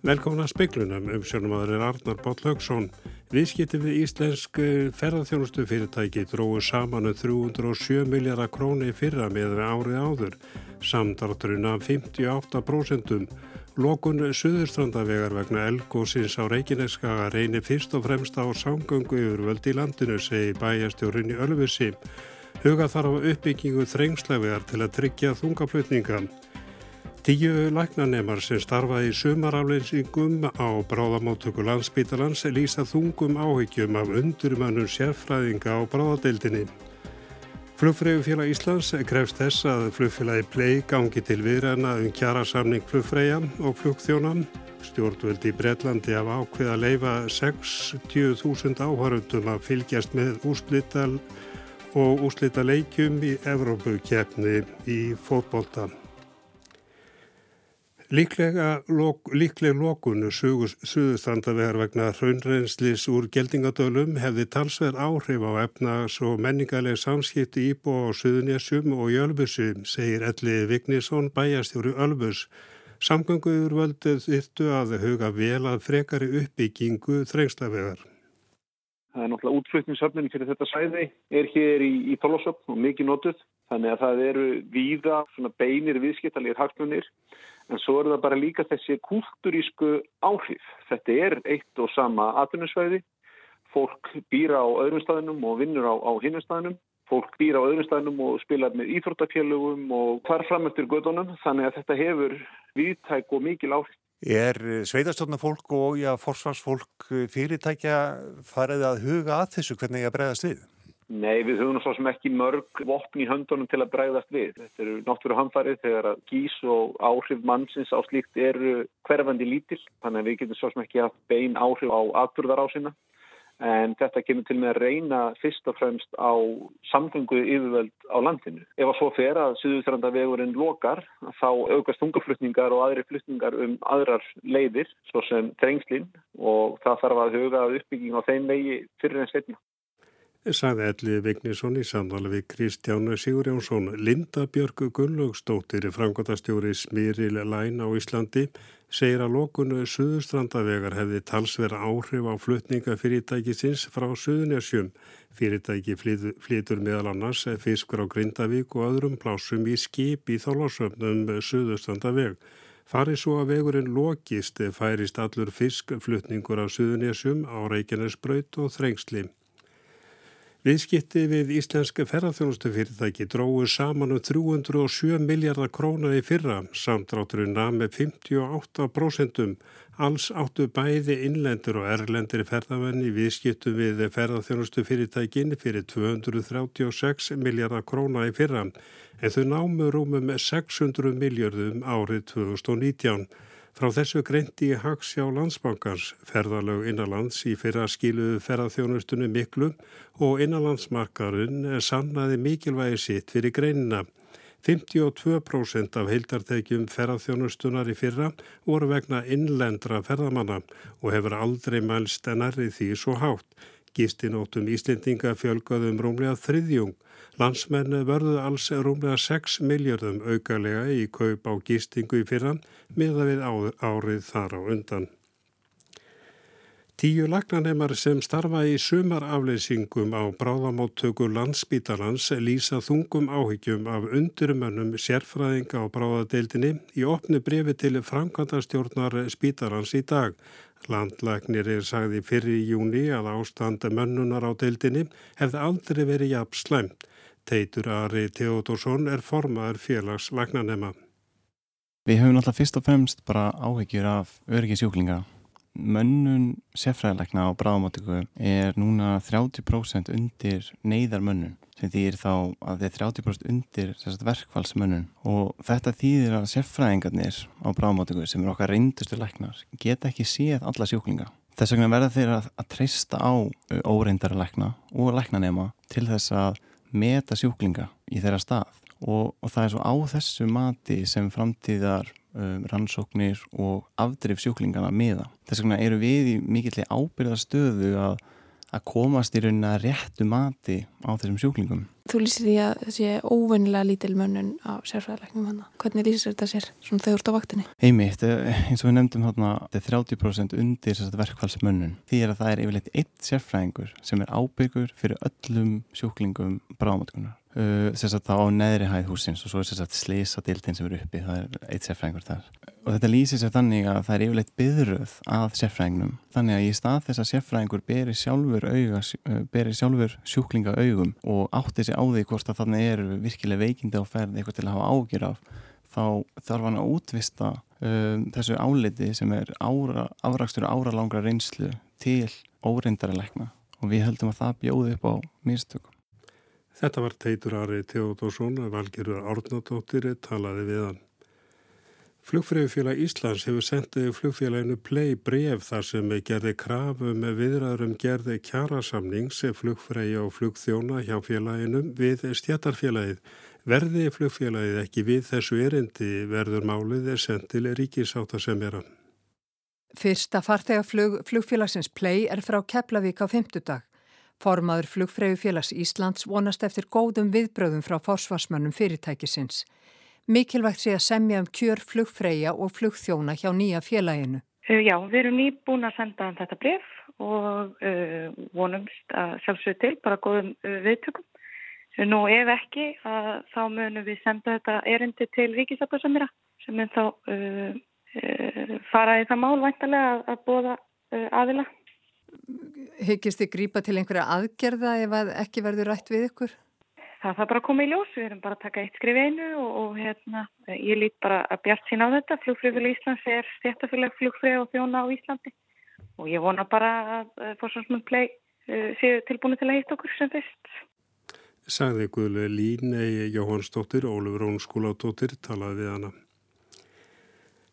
Velkomna speiklunum um sjónumadur Arnar Bátt Högsson. Viðskipti við íslensk eh, ferðarþjónustu fyrirtæki dróðu saman um 307 miljardar króni fyrra með árið áður. Samdrátturinn af 58%. Lokun Suðurstrandavegar vegna elgósins á Reykjaneskaga reynir fyrst og fremst á samgöngu yfirvöld í landinu, segi bæjastjórinni Ölfusi. Huga þarf uppbyggingu þrengslegar til að tryggja þungaflutninga. Tíu læknanemar sem starfaði sumarafleysingum á bráðamáttöku landsbítalans lýsa þungum áhyggjum af undurmönnum sérfræðinga á bráðadeildinni. Flugfræðufélag Íslands krefst þess að flugfélagi Plei gangi til viðræna um kjara samning flugfræja og flugþjónan. Stjórnvöldi í Breitlandi af ákveð að leifa 60.000 áhörundum að fylgjast með úslital og úslita leikjum í Evrópukefni í fótbolta. Líklega lok, lokunu suðustrandavegar vegna hraunreynslis úr geldingadölum hefði talsverð áhrif á efnags og menningarleg samskipti íbú á Suðunésum og í Ölbusum, segir Elli Vignisson bæjastjóri Ölbus. Samgönguður völdið þyrtu að huga vel að frekari uppbyggingu þrengslavegar. Það er náttúrulega útflutningsöfnin fyrir þetta sæði er hér í, í Tólásöfn og mikið notuð. Þannig að það eru víða beinir viðskiptalegir hagsmunir En svo er það bara líka þessi kulturísku áhrif. Þetta er eitt og sama atvinnusvæði. Fólk býra á öðrum staðinum og vinnur á, á hinnum staðinum. Fólk býra á öðrum staðinum og spila með íþróttafélugum og hvar fram eftir gödunum. Þannig að þetta hefur viðtæk og mikil áhrif. Er sveitarstofna fólk og já, forsvarsfólk fyrirtækja farið að huga að þessu hvernig ég að bregðast við? Nei, við höfum svo sem ekki mörg vopn í höndunum til að bregðast við. Þetta eru náttúru hamfarið þegar að gís og áhrif mannsins á slíkt eru hverfandi lítill. Þannig að við getum svo sem ekki haft bein áhrif á atbyrðar á sína. En þetta kemur til með að reyna fyrst og fremst á samgöngu yfirvöld á landinu. Ef að svo fer að Suðustrandavegurinn lokar, þá aukast tungaflutningar og aðri flutningar um aðrar leiðir, svo sem trengslinn og það þarf að huga uppbygging á þeim vegi fyrir en setna sagði Elli Vignisson í samtala við Kristján Sigurjónsson. Linda Björgu Gunnlaugstóttir framkvæmtastjóri Smýril Læn á Íslandi segir að lokunu Suðustrandavegar hefði talsverð áhrif á flutningafyrirtækisins frá Suðunesjum. Fyrirtæki flytur meðal annars fiskur á Grindavík og öðrum plásum í skip í þálásöfnum Suðustrandaveg. Farið svo að vegurinn lokist færist allur fiskflutningur á Suðunesjum á Reykjanesbraut og Þrengsli. Viðskipti við íslenska ferðarþjónustufyrirtæki dróðu saman um 307 miljardar krónar í fyrra, samtrátturinn að með 58%. Alls áttu bæði innlendur og erlendir ferðarvenni viðskiptu við ferðarþjónustufyrirtækin fyrir 236 miljardar krónar í fyrra, en þau námu rúmum 600 miljardum árið 2019. Frá þessu greinti í Hagsjá landsbankars ferðalög innanlands í fyrra skiluðu ferðarþjónustunni miklu og innanlandsmarkarun sannaði mikilvægi sitt fyrir greinina. 52% af heildartekjum ferðarþjónustunar í fyrra voru vegna innlendra ferðamanna og hefur aldrei mælst en errið því svo hátt. Gistinótum Íslendinga fjölgaðum rúmlega þriðjung Landsmenn verðu alls rúmlega 6 miljardum aukalega í kaup á gistingu í fyrran miða við árið þar á undan. Tíu lagnanemar sem starfa í sumarafleysingum á bráðamáttöku landsbítalans lýsa þungum áhyggjum af undurmönnum sérfræðinga á bráðadeildinni í opnu brefi til framkvæmdastjórnar spítalans í dag. Landlagnir er sagði fyrir í júni að ástanda mönnunar á deildinni hefði aldrei verið jafn slæmt. Teitur Ari Teodorsson er formaður félags lagnanema. Við höfum alltaf fyrst og fremst bara áhegjur af öryggisjúklinga. Mönnun seffræðilegna á bráðmátöku er núna 30% undir neyðarmönnun sem þýðir þá að þeir 30% undir verkfallsmönnun og þetta þýðir að seffræðingarnir á bráðmátöku sem eru okkar reyndustu læknar geta ekki séð alla sjúklinga. Þess vegna verða þeir að, að treysta á óreindara lækna og læknanema til þess að meta sjúklinga í þeirra stað og, og það er svo á þessu mati sem framtíðar um, rannsóknir og afdrif sjúklingana miða. Þess vegna eru við í mikillir ábyrðastöðu að, að komast í rauninna réttu mati á þessum sjúklingum. Þú lýsir því að sé óvennilega lítil mönnun á sérfræðilegnum hann. Hvernig lýsir þetta sér svona þú ert á vaktinni? Einmitt, eh, eins og við nefndum þarna, þetta er 30% undir verkfallsmönnun. Því er að það er yfirleitt eitt sérfræðingur sem er ábyggur fyrir öllum sjúklingum bráðmáttugunar. Uh, sérstaklega á neðri hæð húsins og svo er sérstaklega slísadildin sem er uppi, það er eitt sérfræðingur þar. Og þetta lýsir sér þannig að það er yfirleitt byðröð að sérfræðingnum. Þannig að í stað þess að sérfræðingur beri sjálfur, auga, uh, beri sjálfur sjúklinga augum og átti sig á því hvort að þannig er virkilega veikindi á ferð eitthvað til að hafa ágjur af, þá þarf hann að útvista um, þessu áliti sem er ára, afrakstur ára langra reynslu til óreindari lekna og við höldum að það bjóði upp á místökum. Þetta var Teitur Ari Teodósson, valgerur Árnadóttir, talaði við hann. Flugfræðufélag Íslands hefur sendið flugfélaginu Play bref þar sem gerði krafu með um viðræðurum gerði kjærasamnings flugfræði og flugþjóna hjá félaginu við stjættarfélagið. Verði flugfélagið ekki við þessu erindi verður málið er sendil ríkisáta sem er hann. Fyrsta farþegaflug flugfélagsins Play er frá Keflavík á fymtudag. Formaður flugfræðufélags Íslands vonast eftir góðum viðbröðum frá forsvarsmönnum fyrirtækisins. Mikilvægt sé að semja um kjör flugfræja og flugþjóna hjá nýja félaginu. Já, við erum nýbúin að senda þetta bref og uh, vonumst að sjálfsögðu til bara góðum uh, viðtökum. Nú ef ekki að þá munum við senda þetta erindi til ríkisaböðsamira sem mun þá uh, fara í það mál væntalega að, að bóða aðila hyggist þið grípa til einhverja aðgerða ef að ekki verður rætt við ykkur? Það þarf bara að koma í ljós, við erum bara að taka eitt skrif einu og, og hérna, ég lít bara að bjart sín á þetta. Flugfröðuleg Íslands er stjættafélag flugfröð og þjóna á Íslandi og ég vona bara að fórsvarsmunn plei uh, séu tilbúinu til að hitta okkur sem fyrst. Sagði Guðle Línei Jóhannsdóttir, Ólfur Rónskólatóttir, talaði við hana.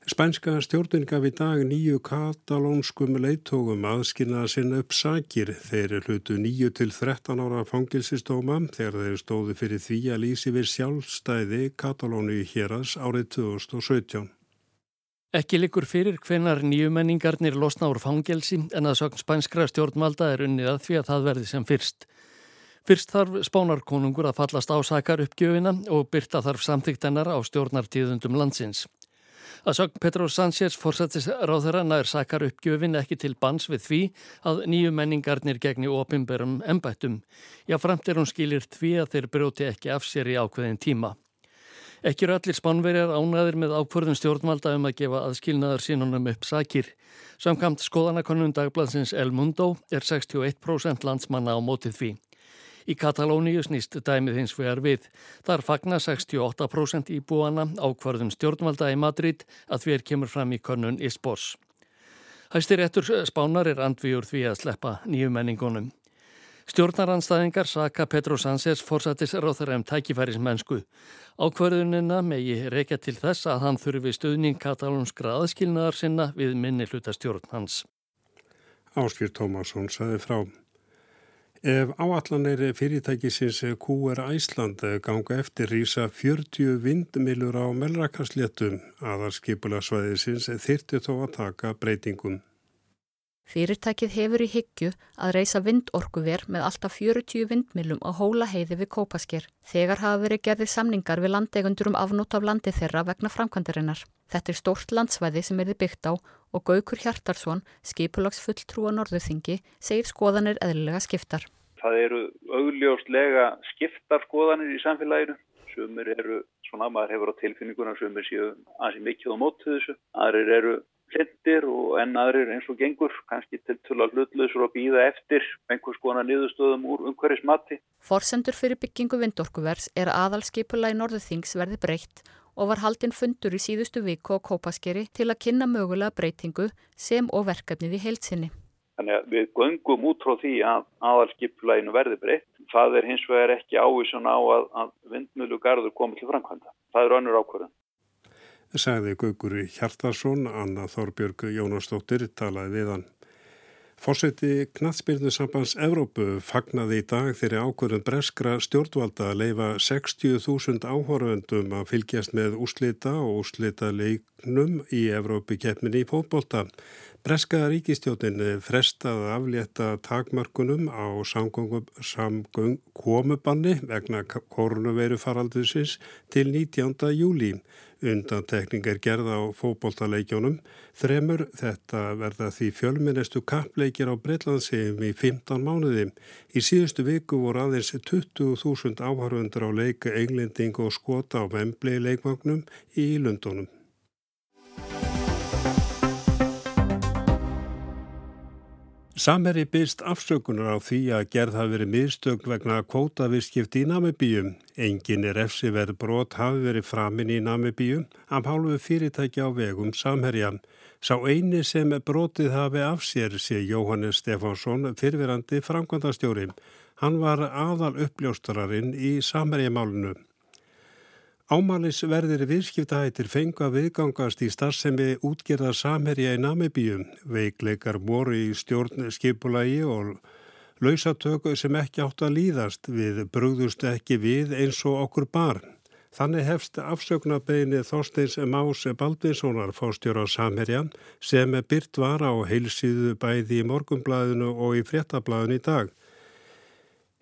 Spænska stjórnin gaf í dag nýju katalónskum leittógum aðskynnaða sinna upp sakir. Þeir hlutu nýju til 13 ára fangilsistóma þegar þeir stóðu fyrir því að lýsi við sjálfstæði Katalónu í héras árið 2017. Ekki likur fyrir hvenar nýju menningarnir losna úr fangelsi en að sögn spænskra stjórnmalda er unnið að því að það verði sem fyrst. Fyrst þarf spánarkonungur að fallast á sakar uppgjöfina og byrta þarf samþyktennar á stjórnartíðundum landsins. Að sögn Petró Sánchez fórsættis ráðherra nær sakar uppgjöfin ekki til bans við því að nýju menningarnir gegni opimberum embættum. Já, framt er hún skilir því að þeir brjóti ekki af sér í ákveðin tíma. Ekki eru allir spánverjar ánaðir með ákvörðun stjórnvalda um að gefa aðskilnaðar sínunum upp sakir. Samkamt skoðanakonun dagblansins El Mundo er 61% landsmanna á mótið því. Í Katalóníu snýst dæmið hins vegar við. Þar fagnar 68% íbúana ákvarðum stjórnvalda í Madrid að því er kemur fram í konun Isbos. Hæstir ettur spánar er andvíur því að sleppa nýju menningunum. Stjórnaranstæðingar saka Petro Sánchez fórsættis ráþara um tækifæris mennsku. Ákvarðunina megi reykja til þess að hann þurfi stuðning katalónskra aðskilnaðar sinna við minni hlutastjórn hans. Áskýr Tómasson saði frá. Ef áallanir fyrirtækisins Q.R. Æsland ganga eftir rýsa 40 vindmilur á melrakarsléttum aðarskipula svæðisins þyrti þó að taka breytingum. Fyrirtækið hefur í hyggju að reysa vindorkuver með alltaf 40 vindmilum á hóla heiði við Kópasker. Þegar hafa verið gerðið samningar við landegundur um afnót af landi þeirra vegna framkvæmdarinnar. Þetta er stórt landsvæði sem er þið byggt á og Gaukur Hjartarsson, skipulags fulltrú á Norðuþingi, segir skoðanir eðlilega skiptar. Það eru augljóslega skiptar skoðanir í samfélaginu. Sumir eru svona, maður hefur á tilfinninguna, sumir séu aðeins mikið á móttu þessu. Aðrir eru hlindir og enn aðrir eins og gengur, kannski til að hlutlausur og býða eftir einhvers konar niðurstöðum úr umhverjus mati. Forsendur fyrir byggingu vindorkuvers er aðalskipula í Norðuþings verði breytt og var haldinn fundur í síðustu viku á Kópaskeri til að kynna mögulega breytingu sem og verkefnið í heilsinni. Þannig að við göngum út frá því að aðalskipulainu verði breytt. Það er hins vegar ekki ávísun á að, að vindmjölugarður komið til framkvæmda. Það er önnur ákvörðan sagði Gaugur Hjartarsson, Anna Þorbjörg Jónastóttir talaði við hann. Fórseti Knatsbyrnu sambands Evrópu fagnaði í dag þeirri ákvörðun breskra stjórnvalda að leifa 60.000 áhorfendum að fylgjast með úslita og úslita leiknum í Evrópi keppminni í fótbolta. Breska ríkistjótin frestaði aflétta takmörkunum á samgöng komubanni vegna koronaviru faraldusins til 19. júli. Undantekning er gerða á fókbóltaleikjónum. Þremur þetta verða því fjölminnestu kappleikir á Breitlandsegjum í 15 mánuði. Í síðustu viku voru aðeins 20.000 áharfundur á leika englending og skota á vemblei leikmagnum í Lundunum. Samherri byrst afsökunar á því að gerð hafi verið miðstögn vegna kótaviskipti í Namibíum. Engin er efsi verið brot hafi verið framinn í Namibíum af hálfu fyrirtækja á vegum Samherja. Sá eini sem brotið hafi af sér sé Jóhannes Stefánsson fyrfirandi framkvæmdastjóri. Hann var aðal uppljóstararinn í Samherjamálunu. Ámælis verðir viðskiptahættir fengu að viðgangast í starfsemi útgerðar samherja í Namibíum, veikleikar voru í stjórn skipulagi og lausatöku sem ekki átt að líðast við brúðust ekki við eins og okkur barn. Þannig hefst afsöknabegni Þorsteins Más Baldvinssonar fástjóra á samherja sem byrt var á heilsíðu bæði í morgumblæðinu og í fréttablaðinu í dag.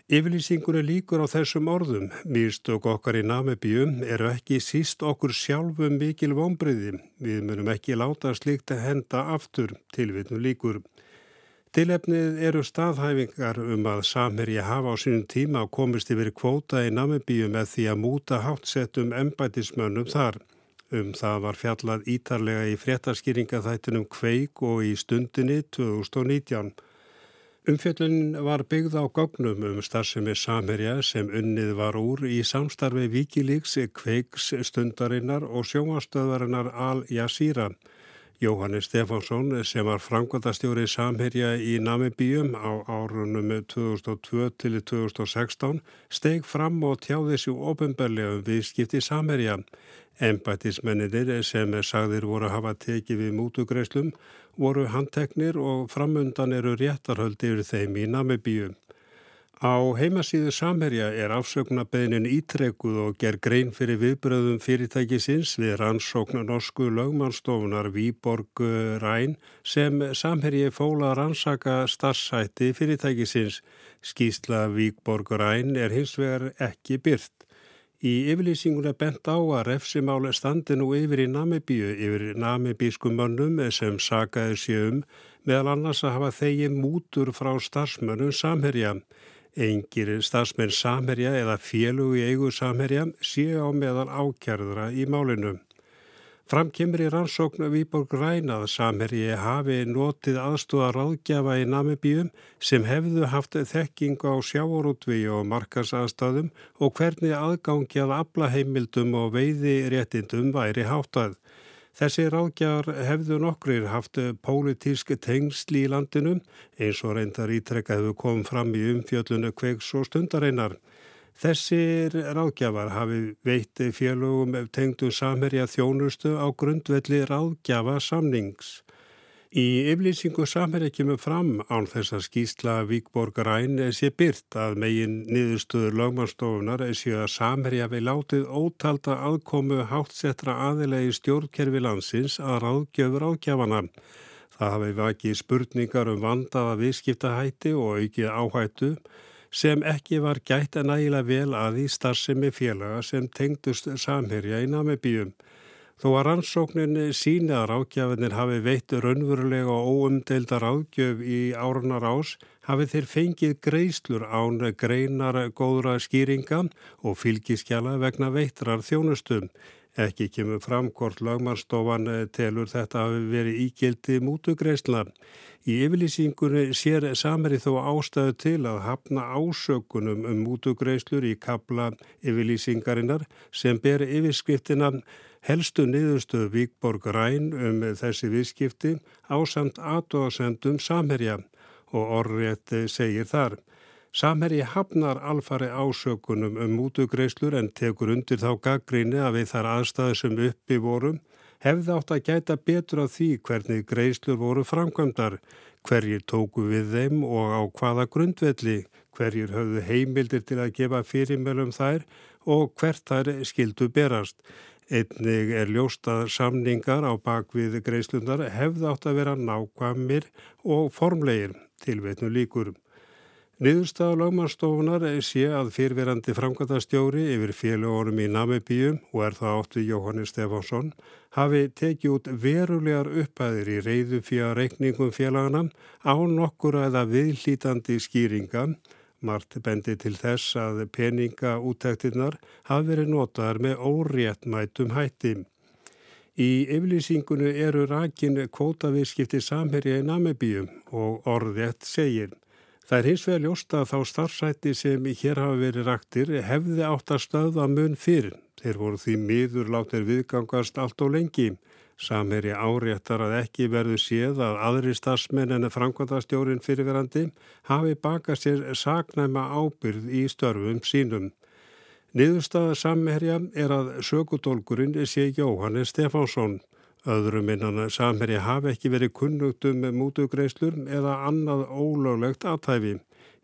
Yfirlýsingur er líkur á þessum orðum. Mýrstök okkar í Namibíum eru ekki síst okkur sjálfum mikil vonbriði. Við munum ekki láta slikt að henda aftur tilvitnu líkur. Tilefnið eru staðhæfingar um að samherja hafa á sínum tíma komist yfir kvóta í Namibíum með því að múta hátsettum embætismönnum þar. Um það var fjallað ítarlega í fréttaskýringaþættinum Kveik og í stundinni 2019. Umfjöllun var byggð á gögnum um starfsemi Samherja sem unnið var úr í samstarfi Víkilíks, Kveiks stundarinnar og sjóastöðvarinnar Al Jazeera. Jóhannes Stefánsson sem var framkvæmdastjóri Samherja í Namibíum á árunum 2002 til 2016 steg fram og tjáði sér ofinbelja um viðskipti Samherja. Embætismennir sem sagðir voru hafa tekið við mútugreislum voru handteknir og framundan eru réttarhöldi yfir þeim í Namibíu. Á heimasíðu Samherja er afsöknabeðinin ítrekuð og ger grein fyrir viðbröðum fyrirtækisins við rannsóknu norsku lögmannstofunar Výborg Ræn sem Samherji fóla rannsaka starfsætti fyrirtækisins. Skísla Výborg Ræn er hins vegar ekki byrt. Í yfirlýsingun er bent á að refsimáli standi nú yfir í Namibíu, yfir namibískum mönnum sem sagaði séum meðal annars að hafa þegi mútur frá starfsmönnum samherja. Engir starfsmenn samherja eða félug í eigu samherja séu á meðal ákjærðra í málinu. Fram kemur í rannsókn Výborg Rænað samherji hafi notið aðstóða ráðgjafa í Namibíum sem hefðu haft þekking á sjáorútvi og markasaðstæðum og hvernig aðgangi að aflaheimildum og veiði réttindum væri háttað. Þessi ráðgjafar hefðu nokkrir haft pólitísk tengsl í landinu eins og reyndar ítrekka hefur komið fram í umfjöllunu kveiks og stundareinar. Þessir ráðgjafar hafi veitt félögum tengdu samherja þjónustu á grundvelli ráðgjafa samnings. Í yflýsingu samherja kemur fram án þess að skýsla Víkborgaræn sé byrt að megin niðurstöður lögmannstofunar sé að samherja við látið ótalda aðkomu hátsettra aðilegi stjórnkerfi landsins að ráðgjöfur ágjafana. Það hafi vakið spurningar um vandaða viðskiptahætti og aukið áhættu sem ekki var gætt að nægilega vel að í starfsemi félaga sem tengdust samherja í Namibíum. Þó að rannsóknin sína að rákjafinir hafi veitt raunverulega og óumdelda rákjöf í árunar ás hafi þeir fengið greislur án greinar góðra skýringa og fylgiskjala vegna veitrar þjónustum. Ekki kemur fram hvort lagmannstofan telur þetta hafi verið ígildi mútugreisla. Í yfirlýsingunni sér samari þó ástæðu til að hafna ásökunum um mútugreislur í kabla yfirlýsingarinnar sem ber yfirskriftina helstu niðurstöðu Víkborg Ræn um þessi viðskipti á samt aðdóðsendum samherja og orðrétt segir þar. Samherji hafnar alfari ásökunum um mútugreislur en tekur undir þá gaggríni að við þar aðstæðu sem uppi vorum hefði átt að gæta betur á því hvernig greiðslur voru framkvæmdar, hverjir tóku við þeim og á hvaða grundvelli, hverjir höfðu heimildir til að gefa fyrirmjölum þær og hvert þær skildu berast. Einnig er ljóstað samningar á bakvið greiðslundar hefði átt að vera nákvæmir og formlegir til veitnu líkur. Niðurstað lagmannstofunar sé að fyrverandi framkvæmtastjóri yfir félagorum í Namibíu og er það áttu Jóhannes Stefánsson hafi tekið út verulegar uppæðir í reyðu fyrir reikningum félagana á nokkur eða viðlítandi skýringa Mart bendi til þess að peningaúttektinnar hafi verið notaðar með óréttmætum hætti. Í yflýsingunni eru rakin kvótaviðskipti samherja í Namibíum og orðrétt segir. Það er hins vegar ljósta að þá starfsætti sem hér hafa verið raktir hefði átt að stöða mun fyrir. Þeir voru því miður látið viðgangast allt og lengi. Samherji áréttar að ekki verðu séð að aðri starfsmenn en framkvæmdastjórin fyrirverandi hafi bakað sér saknæma ábyrð í störfum sínum. Niðurstaða samherja er að sökudólkurinn sé Jóhannes Stefánsson. Öðrum innan samherja hafi ekki verið kunnugt um mútugreislur eða annað ólöglegt aðtæfi.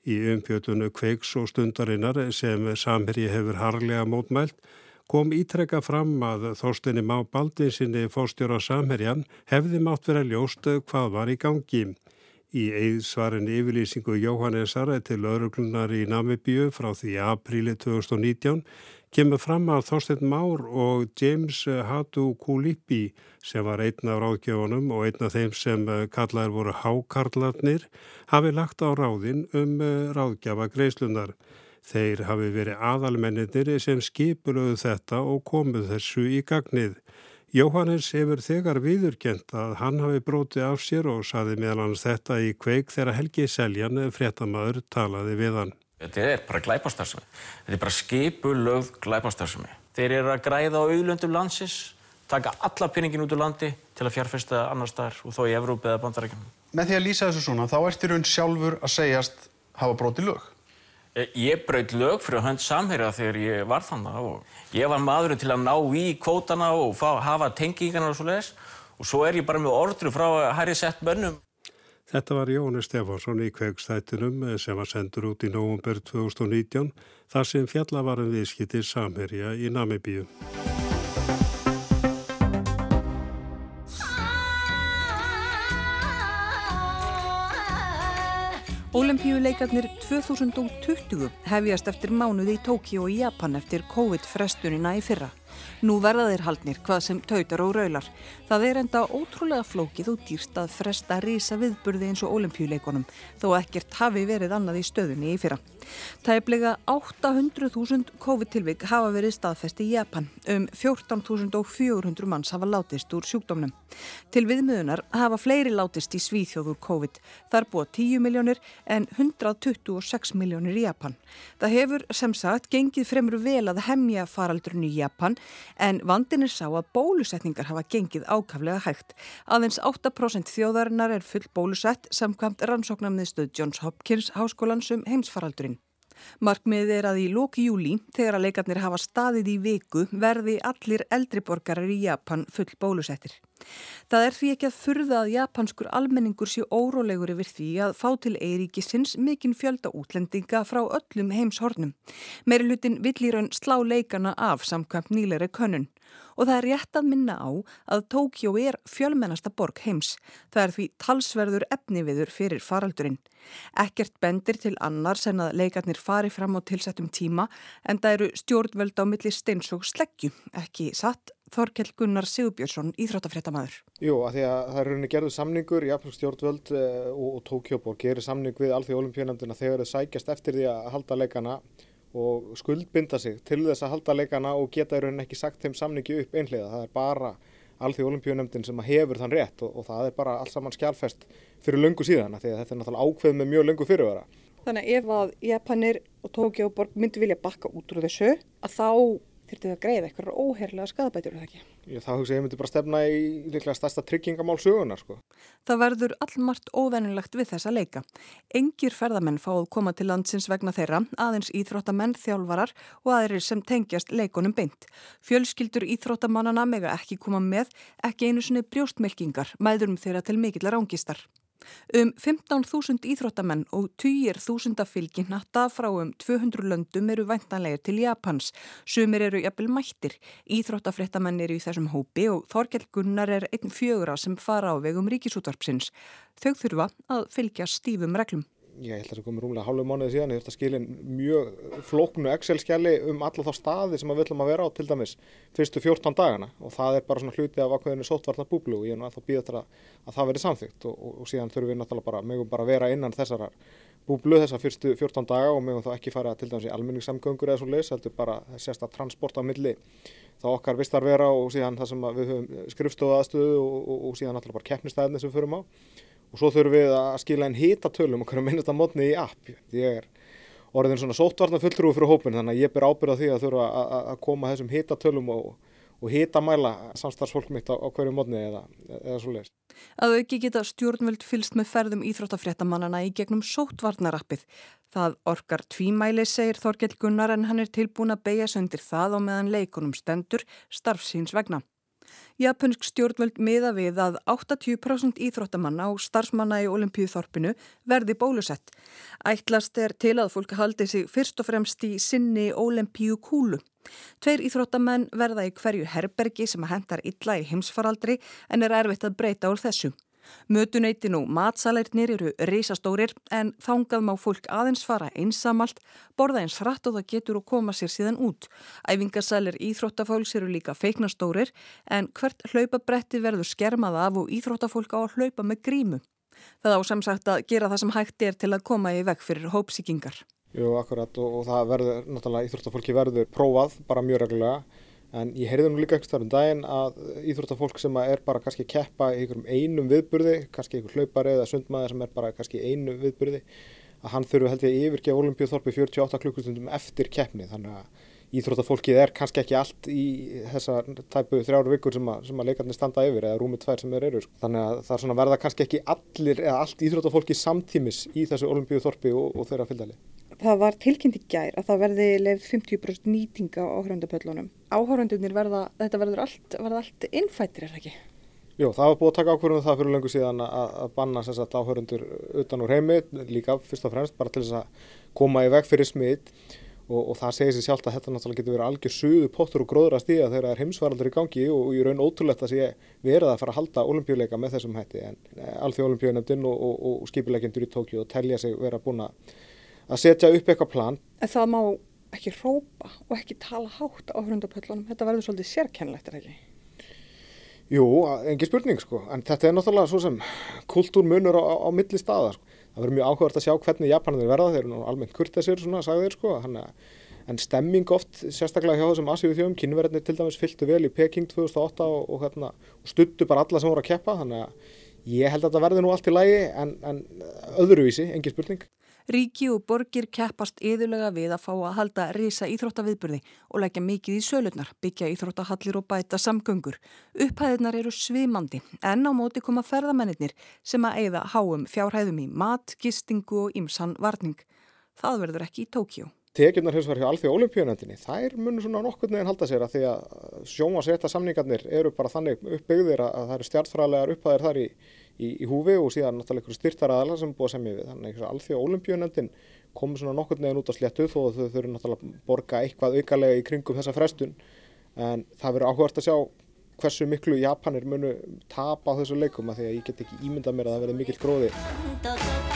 Í umfjöldunu kveiks og stundarinnar sem samherji hefur harlega mótmælt kom ítrekka fram að þórstinni má baldinsinni fórstjóra samherjan hefði mátt vera ljóst hvað var í gangi. Í eðsvarin yfirlýsingu Jóhannesar til öruglunar í Namibíu frá því apríli 2019 kemur fram að Þorstein Már og James Hatu Kulipi sem var einn af ráðgjöfunum og einn af þeim sem kallaður voru hákarlarnir hafi lagt á ráðin um ráðgjafa greislunar. Þeir hafi verið aðalmenninir sem skipuluðu þetta og komuð þessu í gagnið. Jóhannes hefur þegar viðurkjent að hann hafi brótið af sér og saði meðal hans þetta í kveik þegar Helgi Seljan, fréttamaður, talaði við hann. Þetta er bara glæpastarsmi. Þetta er bara skipulögð glæpastarsmi. Þeir eru að græða á auðlöndum landsins, taka alla pinningin út úr landi til að fjárfesta annar staðar og þó í Evrópi eða bandarækjum. Með því að lýsa þessu svona, þá ertir hún sjálfur að segjast hafa brótið lög. Eh, ég braut lög fyrir hönd samherja þegar ég var þannig og ég var maðurinn til að ná í kvótana og fá, hafa tengingarna og svo leiðis og svo er ég bara með ordru frá hæri sett bönnum. Þetta var Jóni Stefánsson í kvegstættinum sem var sendur út í nógumber 2019 þar sem fjallavarum viðskiptir samherja í Namibíu. Ólimpíuleikarnir 2020 hefjast eftir mánuði í Tókíu og Japan eftir COVID-frestunina í fyrra. Nú verða þeir haldnir hvað sem tautar og raular. Það er enda ótrúlega flókið og dýrst að fresta rísa viðburði eins og olimpíuleikonum þó ekkert hafi verið annað í stöðunni í fyrra. Tæplega 800.000 COVID-tilvik hafa verið staðfest í Japan. Um 14.400 manns hafa látist úr sjúkdómnum. Til viðmiðunar hafa fleiri látist í svíþjóður COVID. Það er búið 10 miljónir en 126 miljónir í Japan. Það hefur sem sagt gengið fremur vel að hemmja faraldurinn í Japan en vandin er sá að bólusetningar hafa gengið ákaflega hægt. Aðeins 8% þjóðarinnar er full bólusett samkvæmt rannsóknarmiðstöð Johns Hopkins háskólan sem heimsfaraldurinn. Markmiðið er að í lóki júli, þegar að leikarnir hafa staðið í viku, verði allir eldriborgarar í Japan full bólusettir. Það er því ekki að furða að japanskur almenningur sé órólegur yfir því að fá til eiríkisins mikinn fjölda útlendinga frá öllum heimshornum. Meiri hlutin vill í raun slá leikana af samkvæmt nýleiri könnun og það er rétt að minna á að Tókjó er fjölmennasta borg heims. Það er því talsverður efniviður fyrir faraldurinn. Ekkert bendir til annars en að leikarnir fari fram á tilsettum tíma en það eru stjórnvöld á milli steins og sleggju, ekki satt Þorkell Gunnar Sigurbjörnsson, Íþróttafréttamaður. Jú, að því að það er rauninni gerðu samningur Japansk stjórnvöld eh, og, og Tókjóborg gerir samning við Alþjóð olimpíunamdina þegar það sækjast eftir því að halda leikana og skuldbinda sig til þess að halda leikana og geta rauninni ekki sagt þeim samningi upp einhlega. Það er bara alþjóð olimpíunemndin sem hefur þann rétt og, og það er bara alls saman skjálfest fyrir löngu síðan því að þetta er náttúrulega ákveð með mjög löngu fyrirvara. Þannig að ef að Japanir og Tókjóborg myndi vilja bakka út úr þessu að þá þurftu það að greiða eitthvað óheirlega skadabætur eða ekki? Ég, það hugsa ég myndi bara stefna í líklega stærsta tryggingamál sögunar sko. Það verður allmart óvennilegt við þessa leika. Engir ferðamenn fáð koma til landsins vegna þeirra, aðeins íþróttamenn, þjálfarar og aðrir sem tengjast leikonum beint. Fjölskyldur íþróttamannana mega ekki koma með, ekki einu sinni brjóstmelkingar, mæðurum þeirra til mikillar ángistar. Um 15.000 íþróttamenn og 10.000 fylginnatta frá um 200 löndum eru væntanlegir til Japans. Sumir eru jafnvel mættir. Íþróttafréttamenn eru í þessum hópi og Þorkell Gunnar er einn fjögura sem fara á vegum ríkisútvarpsins. Þau þurfa að fylgja stífum reglum ég held að það komi rúmlega hálfu mánuði síðan, ég þurfti að skilja mjög flóknu Excel-skjali um alla þá staði sem við ætlum að vera á til dæmis fyrstu 14 dagana. Og það er bara svona hluti af ákveðinu sótvarnar búblu og ég er þá býðast að, að það veri samþygt og, og, og síðan þurfum við náttúrulega bara, mögum bara vera innan þessar búblu þessar fyrstu 14 daga og mögum þá ekki fara til dæmis í almenningssamgöngur eða svo leys, heldur bara sérsta transport á milli þá okkar vistar vera og síðan það sem við höfum skrifstofu aðstöðu og, og síðan náttúrulega bara keppnistæðinni sem við förum á og svo þurfum við að skila einn hitatölum okkur að minnast að mótni í app ég er orðin svona sóttvarnar fulltrúi fyrir hópin þannig að ég ber ábyrða því að þurfa að koma þessum hitatölum og, og hitamæla samstarfsfólk mitt á, á hverju mótni eða, eða svo leiðist. Að auki geta stjórnvöld fylst með ferðum íþróttafréttamannana í gegnum sóttvarnarappið. Það orkar tvímæli, segir Þorkell Gunnar en hann er tilbúin að beigja söndir það og meðan leikunum stendur starfsíns vegna. Japansk stjórnvöld miða við að 80% íþróttamanna og starfsmanna í olimpíuþorpinu verði bólusett. Ætlast er til að fólk haldi sig fyrst og fremst í sinni olimpíu kúlu. Tveir íþróttamenn verða í hverju herbergi sem hendar illa í heimsfaraldri en er erfitt að breyta úr þessu. Mötuneytin og matsalernir eru reysastórir en þángað má fólk aðeins fara einsamalt, borða eins hratt og það getur og koma sér síðan út. Æfingasælir íþróttafólks eru líka feiknastórir en hvert hlaupabretti verður skermað af og íþróttafólk á að hlaupa með grímu. Það á samsagt að gera það sem hægt er til að koma í veg fyrir hópsíkingar. Jú, akkurat og, og það verður, náttúrulega íþróttafólki verður prófað bara mjög reglulega En ég heyrði nú líka ekki starfum daginn að íþróttafólk sem er bara kannski að keppa í einhverjum einum viðburði, kannski einhver hlaupari eða sundmaður sem er bara kannski einu viðburði, að hann þurfu held ég að yfirgefa olimpíuþorpi 48 klukkustundum eftir keppni. Þannig að íþróttafólkið er kannski ekki allt í þessa tæpu þrjáru vikur sem að, að leikarnir standa yfir eða rúmið tvær sem þeir eru. Sko. Þannig að það er verða kannski ekki allir eða allt íþróttafólki samtímis í þessu olimpíuþorpi og, og þeirra fylgdali. Það var tilkynnt í gær að það verði lefð 50% nýtinga á hröndapöllunum. Áhórundunir verða, þetta verður allt, allt innfættir, er það ekki? Jú, það var búið að taka ákvörðunum það fyrir lengur síðan að, að banna sérstaklega áhórundur utan úr heimi, líka fyrst og fremst bara til þess að koma í veg fyrir smitt og, og það segir sér sjálft að þetta náttúrulega getur verið algjör suðu pottur og gróður að stíða þegar það er heimsvaraldur í gangi og, og í raun ótrúlegt að sé verið að fara að halda olimpíuleika með þessum hætti en eh, alþjóð olimpíunemdinn og, og skipilegendur í Tókíu telja sig vera búin að að setja upp eitthvað plan. En það má ekki rópa og ekki tala hátt á hrundapöllunum. Þetta verður svolítið sérkennlegt, er ekki? Jú, engi spurning sko. En þetta er náttúrulega svo sem kultúrmunur á, á, á milli staða. Sko. Það verður mjög áhugavert að sjá hvernig Japanir verða. Þeir eru nú almennt kurtesir, svona, sagði þeir sko. Hanna, en stemming oft, sérstaklega hjá þessum Asíu þjóðum, kynverðinni til dæmis fylgtu vel í Peking 2008 og, og, hérna, og stuttu bara alla sem voru að keppa. Þannig að ég held að þetta verður nú allt í lægi en, en öðruvísi, engi spurning. Ríki og borgir keppast yðurlega við að fá að halda risa íþróttaviðburði og leggja mikið í sölurnar, byggja íþróttahallir og bæta samgöngur. Upphæðirnar eru svimandi en á móti koma ferðamennir sem að eigða háum fjárhæðum í mat, gistingu og ymsan varning. Það verður ekki í Tókjó. Tekjurnar vegar hjá Alþjóð Olimpíunendinni, þær munir svona nokkur neginn halda sér að því að sjómasrétta samningarnir eru bara þannig uppbyggðir að það eru stjartfræðilegar upphæðir þar í í, í húfi og síðan náttúrulega einhverju styrtaraðalar sem búið að semja við. Þannig að alþjóð olimpíunendin komur svona nokkur neginn út á sléttu þó að þau þurfum náttúrulega að borga eitthvað aukalega í kringum þessa frestun. En það verður áhugast að sjá hversu miklu Japanir munu tapa á þessu leikum að því að ég get ekki ímyndað mér að það verði mikill gróði.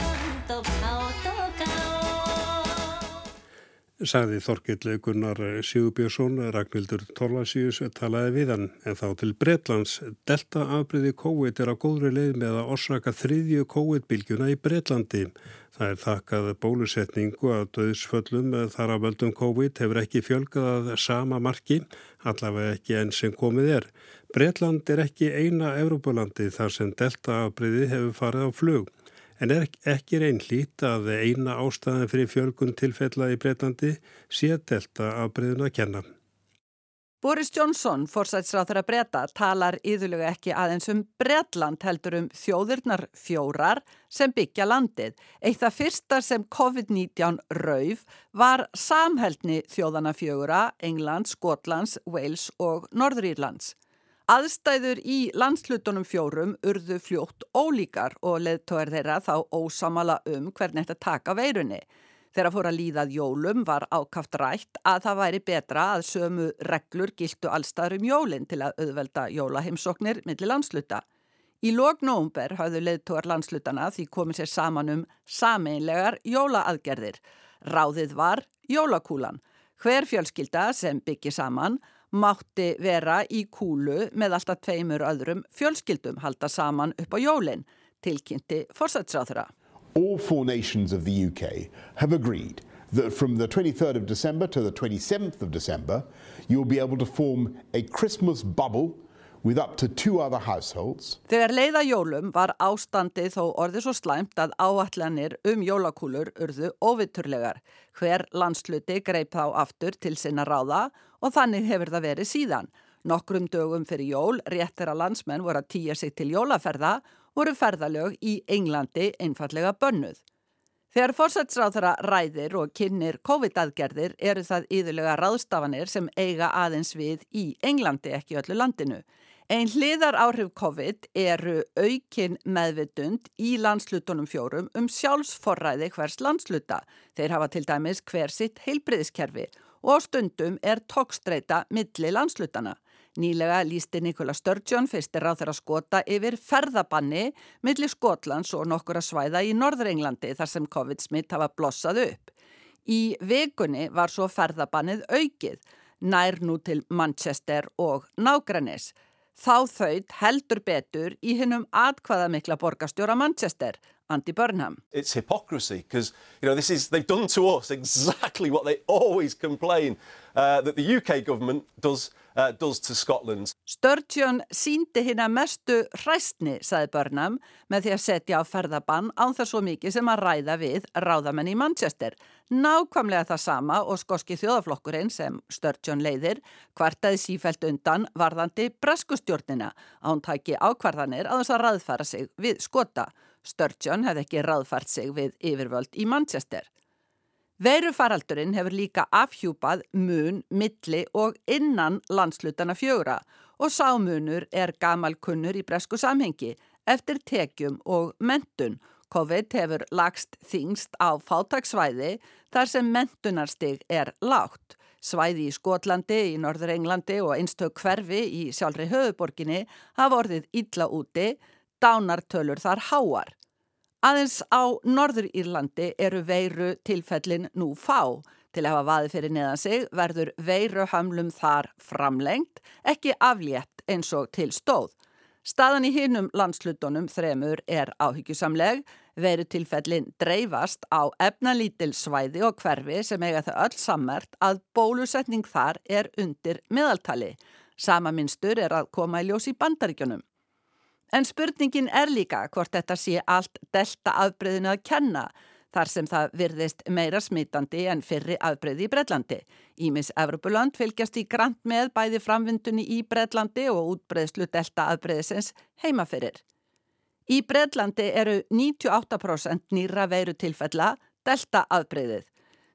Sagði Þorkill Gunnar Sigurbjörnsson, Ragnhildur Torlasíus talaði við hann en þá til Breitlands. Delta afbríði COVID er á góðri leið með að orsaka þriðju COVID-bylgjuna í Breitlandi. Það er þakkað bólusetningu að döðsföllum þar að völdum COVID hefur ekki fjölgað að sama marki, allavega ekki enn sem komið er. Breitland er ekki eina Evrópulandi þar sem Delta afbríði hefur farið á flug en er ekki reyn hlít að eina ástæðan fyrir fjölgun tilfella í Breitlandi sé delta afbreyðun að kenna. Boris Johnson, forsætsráþur að breyta, talar yðurlega ekki aðeins um Breitland heldur um þjóðurnar fjórar sem byggja landið. Eitt af fyrsta sem COVID-19 rauf var samhældni þjóðana fjögura, England, Skotlands, Wales og Norðurírlands. Aðstæður í landslutunum fjórum urðu fljótt ólíkar og leðtóðar þeirra þá ósamala um hvernig þetta taka veirunni. Þegar fór að líðað jólum var ákaft rætt að það væri betra að sömu reglur giltu allstaður um jólinn til að auðvelda jólaheimsóknir millir landsluta. Í lógnóumber hafðu leðtóðar landslutana því komið sér saman um sameinlegar jólaaðgerðir. Ráðið var jólakúlan. Hver fjölskylda sem byggi saman mátti vera í kúlu með alltaf tveimur öðrum fjölskyldum halda saman upp á jólinn, tilkynnti fórsætsráþura. All four nations of the UK have agreed that from the 23rd of December to the 27th of December, you'll be able to form a Christmas bubble with up to two other households. Þegar leiða jólum var ástandið þó orðið svo slæmt að áallanir um jólakúlur urðu óvitturlegar. Hver landsluti greip þá aftur til sinna ráða og þannig hefur það verið síðan. Nokkrum dögum fyrir jól réttir að landsmenn voru að týja sig til jólaferða voru ferðalög í Englandi einfallega bönnuð. Þegar fórsætsráþara ræðir og kynir COVID-aðgerðir eru það yðurlega ráðstafanir sem eiga aðeins við í Englandi ekki öllu landinu. Einn hliðar áhrif COVID eru aukin meðvitund í landslutunum fjórum um sjálfsforræði hvers landsluta. Þeir hafa til dæmis hver sitt heilbriðiskerfi og stundum er tókstreita milli landslutana. Nýlega lísti Nikola Sturgeon fyrstir ráð þeirra skota yfir ferðabanni milli Skotlands og nokkura svæða í Norðrenglandi þar sem COVID-smitt hafa blossað upp. Í vekunni var svo ferðabannið aukið, nær nú til Manchester og Nágrannis. Þá þauðt heldur betur í hinnum atkvaða mikla borgastjóra Manchester, Andy Burnham. It's hypocrisy because you know this is they've done to us exactly what they always complain uh, that the UK government does uh, does to Scotland. Sturgeon síndi hérna mestu hræstni, saði Burnham, með því að setja á ferðabann án það svo mikið sem að ræða við ráðamenn í Manchester. Nákvæmlega það sama og skoski þjóðaflokkurinn sem Sturgeon leiðir kvartaði sífælt undan varðandi breskustjórnina að hún tæki ákvarðanir að þess að ræðfæra sig við skota. Sturgeon hefði ekki ræðfært sig við yfirvöld í Manchester. Veirufaraldurinn hefur líka afhjúpað mun, milli og innan landslutana fjögra og sámunur er gamalkunnur í bresku samhengi eftir tekjum og mentun. COVID hefur lagst þingst á fátagsvæði þar sem mentunarstig er lágt. Svæði í Skotlandi, í Norður Englandi og einstök hverfi í sjálfri höfuborginni hafa orðið illa úti, dánartölur þar háar. Aðeins á Norður Írlandi eru veiru tilfellin nú fá. Til að hafa vaði fyrir neðan sig verður veiruhamlum þar framlengt, ekki aflétt eins og til stóð. Staðan í hinnum landslutunum þremur er áhyggjusamleg, veru tilfellin dreifast á efnalítil svæði og hverfi sem eiga það öll sammert að bólusetning þar er undir meðaltali. Sama minnstur er að koma í ljós í bandaríkjunum. En spurningin er líka hvort þetta sé allt delta afbreyðinu að kenna þar sem það virðist meira smitandi en fyrri afbreyði í Breitlandi. Ímis Evropuland fylgjast í grant með bæði framvindunni í Breitlandi og útbreyðslu delta afbreyðisins heimaferir. Í Breitlandi eru 98% nýra veiru tilfella delta afbreyðið.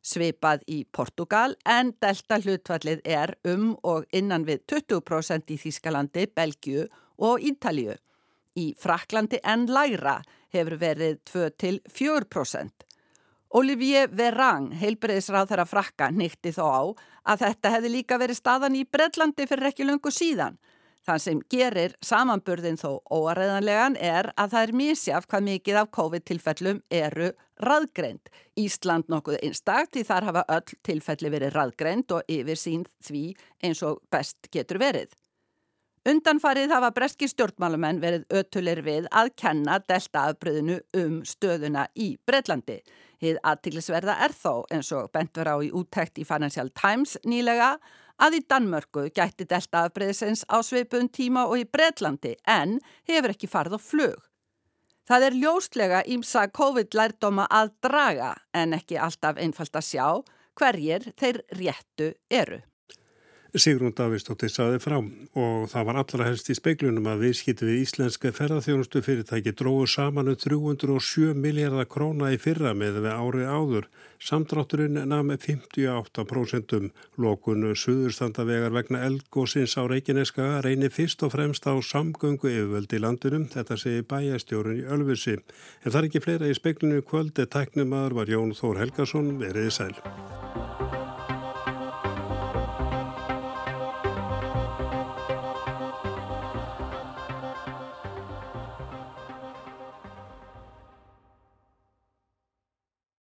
Svipað í Portugal en delta hlutfallið er um og innan við 20% í Þískalandi, Belgiu og Ítalju. Í Fraklandi en læra hefur verið 2-4%. Olivier Verang, heilbreyðisráð þeirra frakka, nýtti þó á að þetta hefði líka verið staðan í Breitlandi fyrir ekki lungu síðan. Þann sem gerir samanburðin þó óaræðanlegan er að það er mísjaf hvað mikið af COVID-tilfellum eru raðgreind. Ísland nokkuð einstakt því þar hafa öll tilfelli verið raðgreind og yfir sín því eins og best getur verið. Undanfarið hafa breski stjórnmálumenn verið ötulir við að kenna deltaafbröðinu um stöðuna í Breitlandi. Hið aðtiklisverða er þó, eins og bent vera á í úttækt í Financial Times nýlega, að í Danmörku gætti deltaafbröðisins á sveipun tíma og í Breitlandi en hefur ekki farið á flug. Það er ljóslega ímsa COVID-lærdóma að draga en ekki alltaf einfalt að sjá hverjir þeir réttu eru. Sigrún Davistóttir saði frá og það var allra helst í speiklunum að viðskipti við íslenska ferðarþjónustu fyrirtæki dróðu saman um 307 miljardar króna í fyrra með við árið áður. Samdrátturinn nami 58%. Lókun Suðurstandavegar vegna eldgósins á Reykjaneskaga reynir fyrst og fremst á samgöngu yfirvöldi í landunum, þetta segir bæjastjórun í Ölfusi. En það er ekki fleira í speiklunum kvöldi, teknumadur var Jón Þór Helgason, veriði sæl.